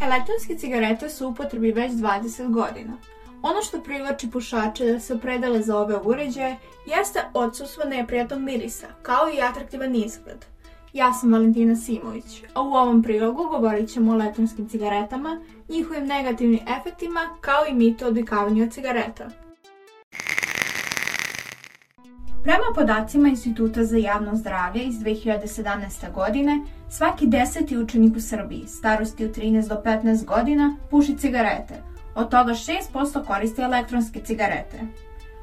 Elektronske cigarete su upotrebi već 20 godina. Ono što privlači pušače da se opredele za ove uređaje jeste odsustvo neprijatnog mirisa, kao i atraktivan izgled. Ja sam Valentina Simović, a u ovom prilogu govorit ćemo o elektronskim cigaretama, njihovim negativnim efektima, kao i mitu odvikavanju od cigareta. Prema podacima Instituta za javno zdravlje iz 2017. godine, svaki deseti učenik u Srbiji starosti od 13 do 15 godina puši cigarete, od toga 6% koristi elektronske cigarete.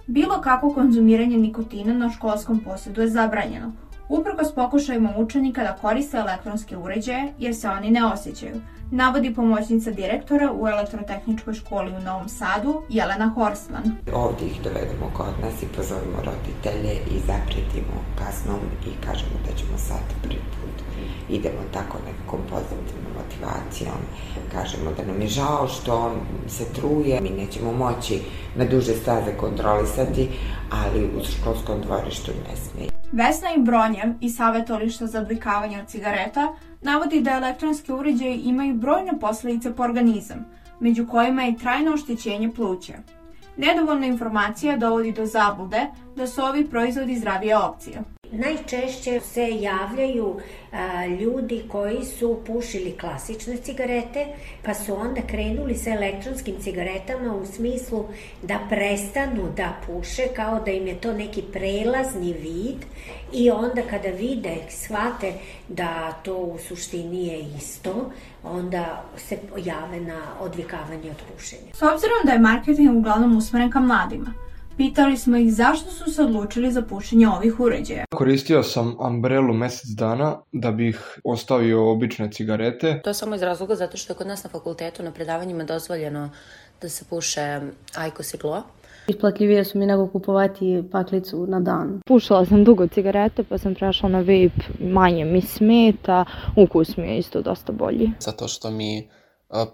Bilo kako konzumiranje nikotina na školskom posjedu je zabranjeno, uprkos pokušajima učenika da koriste elektronske uređaje jer se oni ne osjećaju, navodi pomoćnica direktora u elektrotehničkoj školi u Novom Sadu, Jelena Horsman. Ovde ih dovedemo kod nas i pozovemo roditelje i zapretimo kaznom i kažemo da ćemo sad prvi put idemo tako nekom pozitivnom motivacijom, kažemo da nam je žao što on se truje, mi nećemo moći na duže staze kontrolisati, ali u školskom dvorištu ne smije. Vesna Imbronjev iz Savjetolišta za odvikavanje od cigareta navodi da elektronski uređaji imaju brojne posledice po organizam, među kojima je trajno oštećenje pluća. Nedovoljna informacija dovodi do zablude da su ovi proizvodi zdravije opcije. Najčešće se javljaju a, ljudi koji su pušili klasične cigarete, pa su onda krenuli sa elektronskim cigaretama u smislu da prestanu da puše, kao da im je to neki prelazni vid i onda kada vide, shvate da to u suštini je isto, onda se jave na odvikavanje od pušenja. S obzirom da je marketing uglavnom usmeren ka mladima, Pitali smo ih zašto su se odlučili za pušenje ovih uređaja. Koristio sam Umbrellu mesec dana da bih ostavio obične cigarete. To je samo iz razloga zato što je kod nas na fakultetu na predavanjima dozvoljeno da se puše Aikos i Glo. Isplatljivije su mi nego kupovati paklicu na dan. Pušala sam dugo cigarete pa sam prešla na vape, manje mi smeta, ukus mi je isto dosta bolji. Zato što mi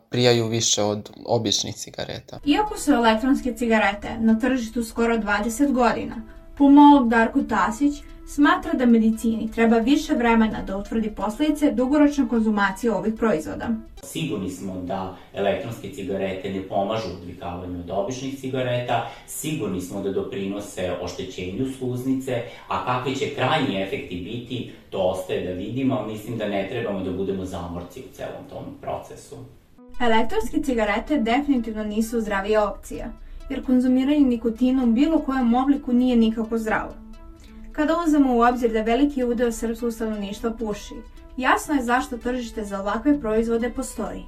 prijaju više od običnih cigareta. Iako su elektronske cigarete na tržištu skoro 20 godina, pulmolog Darko Tasić smatra da medicini treba više vremena da utvrdi posledice dugoročne konzumacije ovih proizvoda. Sigurni smo da elektronske cigarete ne pomažu odvikavanju od običnih cigareta, sigurni smo da doprinose oštećenju sluznice, a kakvi će krajnji efekti biti, to ostaje da vidimo, mislim da ne trebamo da budemo zamorci u celom tom procesu. Elektronske cigarete definitivno nisu zdravija opcija, jer konzumiranje nikotina u bilo kojem obliku nije nikako zdravo. Kada uzemo u obzir da veliki udeo srpskog stanovništva puši, jasno je zašto tržište za ovakve proizvode postoji.